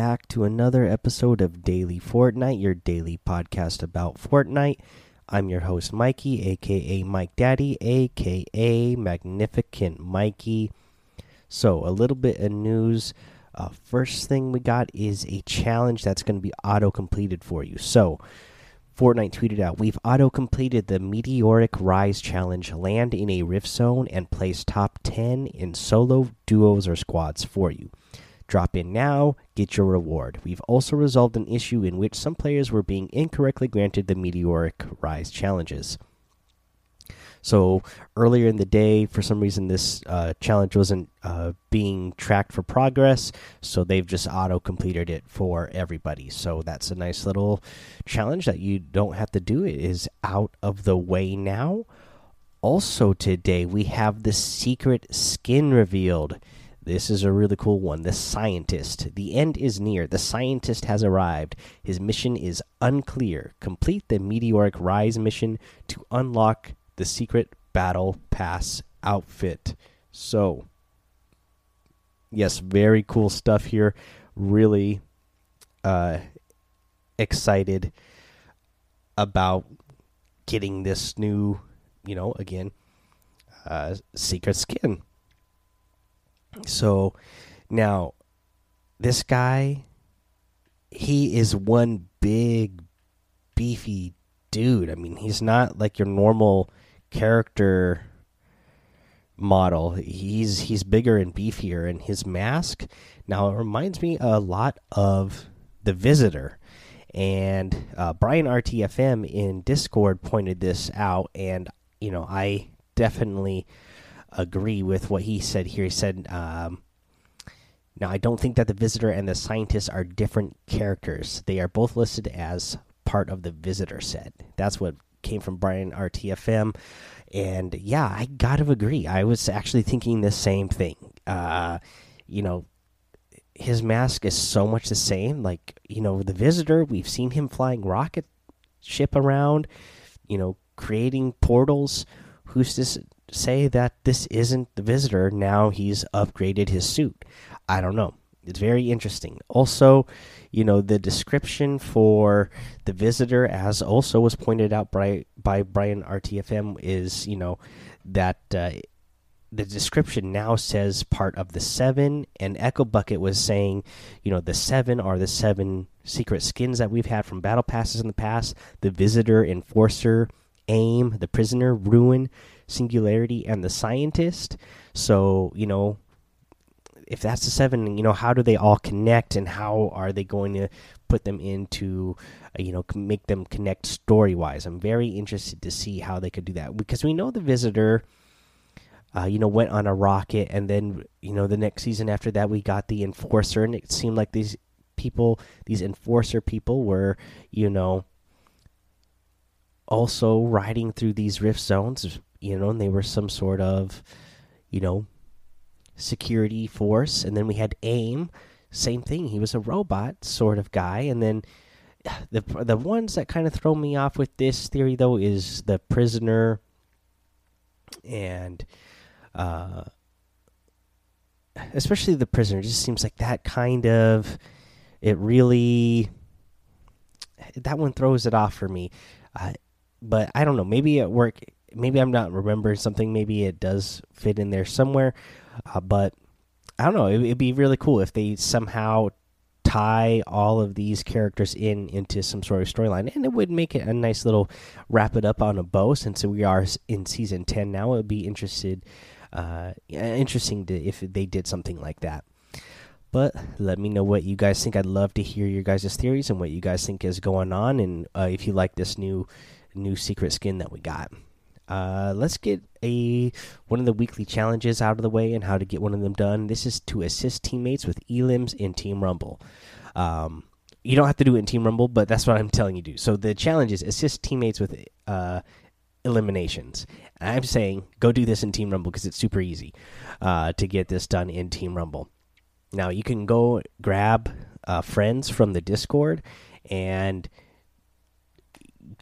Back to another episode of Daily Fortnite, your daily podcast about Fortnite. I'm your host, Mikey, aka Mike Daddy, aka Magnificent Mikey. So, a little bit of news. Uh, first thing we got is a challenge that's going to be auto completed for you. So, Fortnite tweeted out, We've auto completed the Meteoric Rise Challenge. Land in a Rift Zone and place top 10 in solo, duos, or squads for you. Drop in now, get your reward. We've also resolved an issue in which some players were being incorrectly granted the Meteoric Rise challenges. So earlier in the day, for some reason, this uh, challenge wasn't uh, being tracked for progress, so they've just auto completed it for everybody. So that's a nice little challenge that you don't have to do. It is out of the way now. Also, today we have the secret skin revealed. This is a really cool one. The scientist. The end is near. The scientist has arrived. His mission is unclear. Complete the Meteoric Rise mission to unlock the secret battle pass outfit. So, yes, very cool stuff here. Really uh, excited about getting this new, you know, again, uh, secret skin. So now this guy he is one big beefy dude. I mean, he's not like your normal character model. He's he's bigger and beefier and his mask now it reminds me a lot of the visitor. And uh, Brian RTFM in Discord pointed this out, and you know I definitely agree with what he said here. He said, um, "Now I don't think that the visitor and the scientist are different characters. They are both listed as part of the visitor set." That's what came from Brian RTFM, and yeah, I gotta agree. I was actually thinking the same thing. Uh, you know, his mask is so much the same. Like you know, the visitor, we've seen him flying rocket ship around. You know, creating portals. Who's this? Say that this isn't the visitor now he's upgraded his suit. I don't know. It's very interesting. Also you know the description for the visitor as also was pointed out by by brian rtfm is you know that uh, the description now says part of the seven and echo bucket was saying you know the seven are the seven secret skins that we've had from battle passes in the past. The visitor enforcer aim the prisoner ruin singularity and the scientist. So you know if that's the seven you know how do they all connect and how are they going to put them into uh, you know make them connect story wise i'm very interested to see how they could do that because we know the visitor uh, you know went on a rocket and then you know the next season after that we got the enforcer and it seemed like these people these enforcer people were you know also riding through these rift zones you know, and they were some sort of, you know, security force. And then we had AIM, same thing. He was a robot sort of guy. And then the the ones that kind of throw me off with this theory though is the prisoner and uh especially the prisoner it just seems like that kind of it really that one throws it off for me uh, but i don't know maybe at work maybe I'm not remembering something. Maybe it does fit in there somewhere, uh, but I don't know. It, would be really cool if they somehow tie all of these characters in into some sort of storyline, and it would make it a nice little wrap it up on a bow. Since we are in season ten now, it would be interested, uh, interesting to if they did something like that. But let me know what you guys think. I'd love to hear your guys' theories and what you guys think is going on, and uh, if you like this new new secret skin that we got. Uh, let's get a one of the weekly challenges out of the way and how to get one of them done. This is to assist teammates with elims in Team Rumble. Um, you don't have to do it in Team Rumble, but that's what I'm telling you to do. So the challenge is assist teammates with uh, eliminations. I'm saying go do this in Team Rumble because it's super easy uh, to get this done in Team Rumble. Now you can go grab uh, friends from the Discord and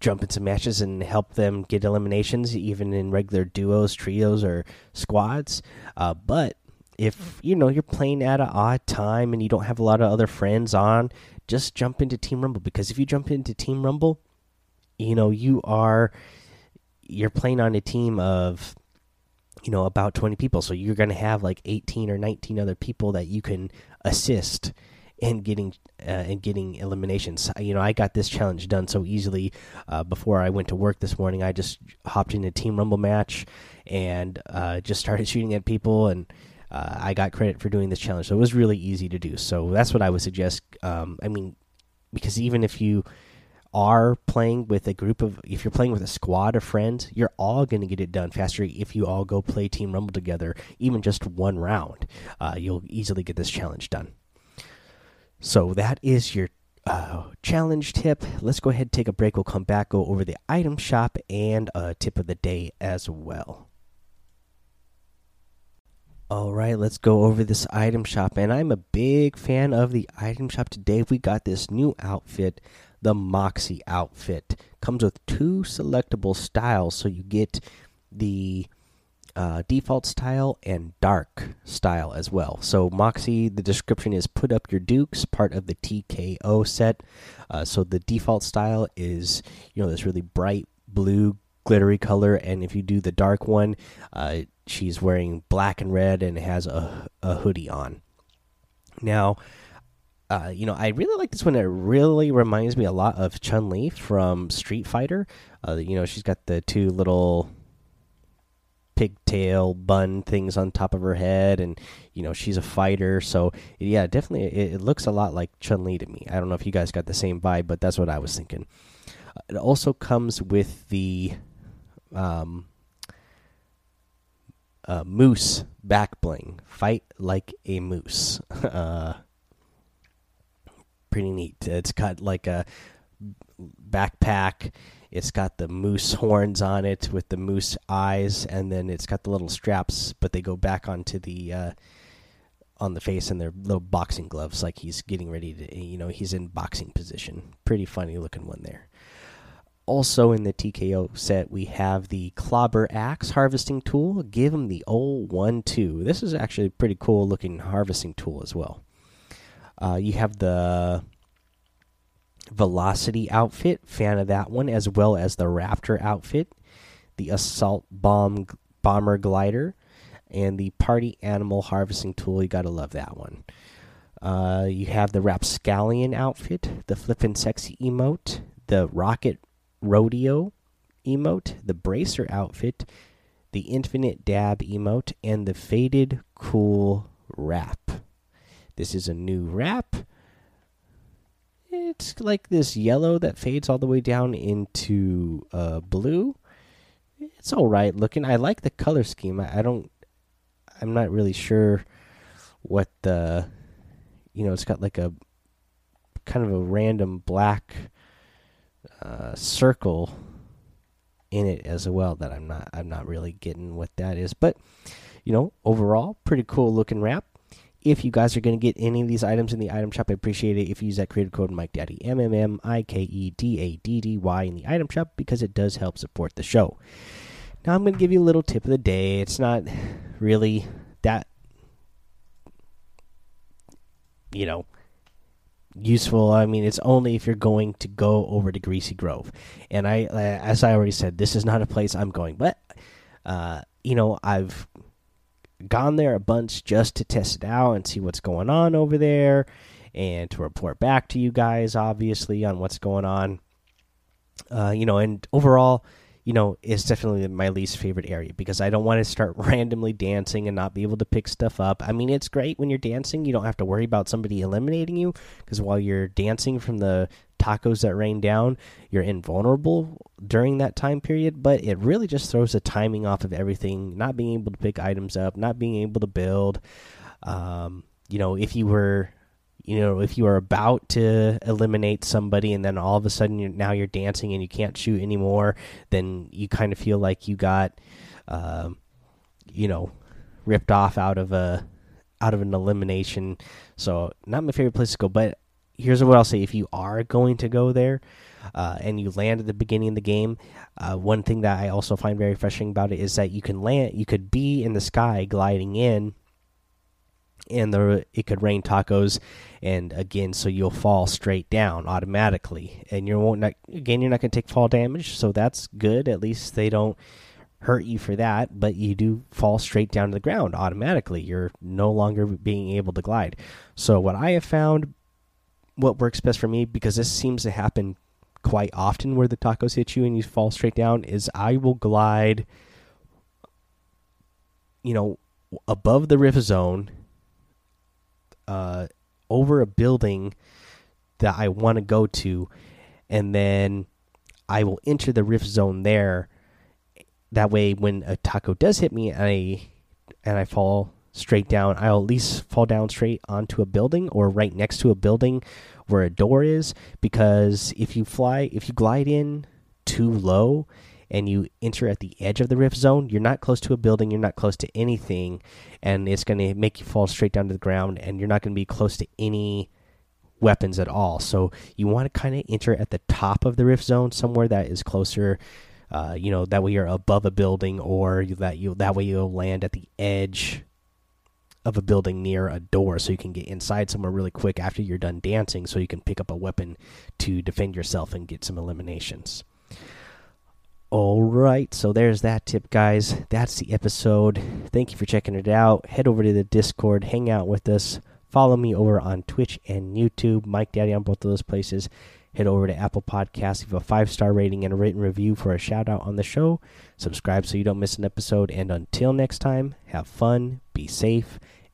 jump into matches and help them get eliminations, even in regular duos, trios, or squads. Uh, but if you know you're playing at an odd time and you don't have a lot of other friends on, just jump into Team Rumble. Because if you jump into Team Rumble, you know you are you're playing on a team of you know about 20 people. So you're going to have like 18 or 19 other people that you can assist in getting uh, and getting eliminations. You know i got this challenge done so easily uh, before i went to work this morning. I just hopped in a team rumble match and uh, just started shooting at people and uh, i got credit for doing this challenge. So it was really easy to do. So that's what i would suggest um, i mean because even if you are playing with a group of if you're playing with a squad of friends you're all going to get it done faster if you all go play team rumble together even just one round. Uh, you'll easily get this challenge done so that is your uh, challenge tip let's go ahead and take a break we'll come back go over the item shop and a tip of the day as well all right, let's go over this item shop. And I'm a big fan of the item shop today. We got this new outfit the Moxie outfit. Comes with two selectable styles, so you get the uh, default style and dark style as well. So Moxie, the description is put up your dukes, part of the TKO set. Uh, so the default style is you know this really bright blue glittery color, and if you do the dark one, uh, she's wearing black and red and has a, a hoodie on. Now, uh, you know, I really like this one. It really reminds me a lot of Chun Li from Street Fighter. Uh, you know, she's got the two little pigtail bun things on top of her head, and you know, she's a fighter. So yeah, definitely, it, it looks a lot like Chun Li to me. I don't know if you guys got the same vibe, but that's what I was thinking. Uh, it also comes with the um, uh, moose back bling. Fight like a moose. uh, pretty neat. It's got like a backpack. It's got the moose horns on it with the moose eyes, and then it's got the little straps, but they go back onto the uh, on the face, and they're little boxing gloves, like he's getting ready to, you know, he's in boxing position. Pretty funny looking one there. Also in the TKO set, we have the Clobber Axe harvesting tool. Give him the old one two. This is actually a pretty cool looking harvesting tool as well. Uh, you have the Velocity outfit, fan of that one, as well as the Raptor outfit, the Assault Bomb Bomber Glider, and the Party Animal Harvesting Tool. You gotta love that one. Uh, you have the Rapscallion outfit, the Flippin' Sexy emote, the Rocket Rodeo emote, the Bracer outfit, the Infinite Dab emote, and the Faded Cool Wrap. This is a new wrap. It's like this yellow that fades all the way down into uh, blue. It's all right looking. I like the color scheme. I, I don't. I'm not really sure what the. You know, it's got like a kind of a random black uh, circle in it as well that I'm not I'm not really getting what that is. But you know, overall, pretty cool looking wrap if you guys are going to get any of these items in the item shop, I appreciate it if you use that creative code Mike Daddy M M M I K E D A D D Y in the item shop because it does help support the show. Now I'm going to give you a little tip of the day. It's not really that you know useful. I mean, it's only if you're going to go over to Greasy Grove, and I, as I already said, this is not a place I'm going. But uh, you know, I've gone there a bunch just to test it out and see what's going on over there and to report back to you guys obviously on what's going on. Uh, you know and overall you know it's definitely my least favorite area because i don't want to start randomly dancing and not be able to pick stuff up. I mean it's great when you're dancing you don't have to worry about somebody eliminating you because while you're dancing from the tacos that rain down, you're invulnerable during that time period. But it really just throws the timing off of everything. Not being able to pick items up, not being able to build. Um, you know, if you were, you know, if you are about to eliminate somebody and then all of a sudden you're, now you're dancing and you can't shoot anymore, then you kind of feel like you got, um, you know, ripped off out of a out of an elimination. So not my favorite place to go, but here's what I'll say: if you are going to go there, uh, and you land at the beginning of the game, uh, one thing that I also find very frustrating about it is that you can land, you could be in the sky gliding in, and the it could rain tacos and again so you'll fall straight down automatically. And you won't not, again you're not going to take fall damage so that's good. At least they don't hurt you for that but you do fall straight down to the ground automatically. You're no longer being able to glide. So what i have found what works best for me because this seems to happen quite often where the tacos hit you and you fall straight down is i will glide you know above the rift zone uh, over a building that I want to go to, and then I will enter the rift zone there. That way, when a taco does hit me I and I fall straight down, I'll at least fall down straight onto a building or right next to a building where a door is. Because if you fly, if you glide in too low, and you enter at the edge of the rift zone, you're not close to a building, you're not close to anything, and it's going to make you fall straight down to the ground, and you're not going to be close to any weapons at all. So you want to kind of enter at the top of the rift zone, somewhere that is closer. Uh, you know that way you're above a building, or that you that way you'll land at the edge of a building near a door, so you can get inside somewhere really quick after you're done dancing, so you can pick up a weapon to defend yourself and get some eliminations. All right, so there's that tip, guys. That's the episode. Thank you for checking it out. Head over to the Discord, hang out with us. Follow me over on Twitch and YouTube, Mike Daddy on both of those places. Head over to Apple Podcasts, leave a five star rating and a written review for a shout out on the show. Subscribe so you don't miss an episode. And until next time, have fun, be safe,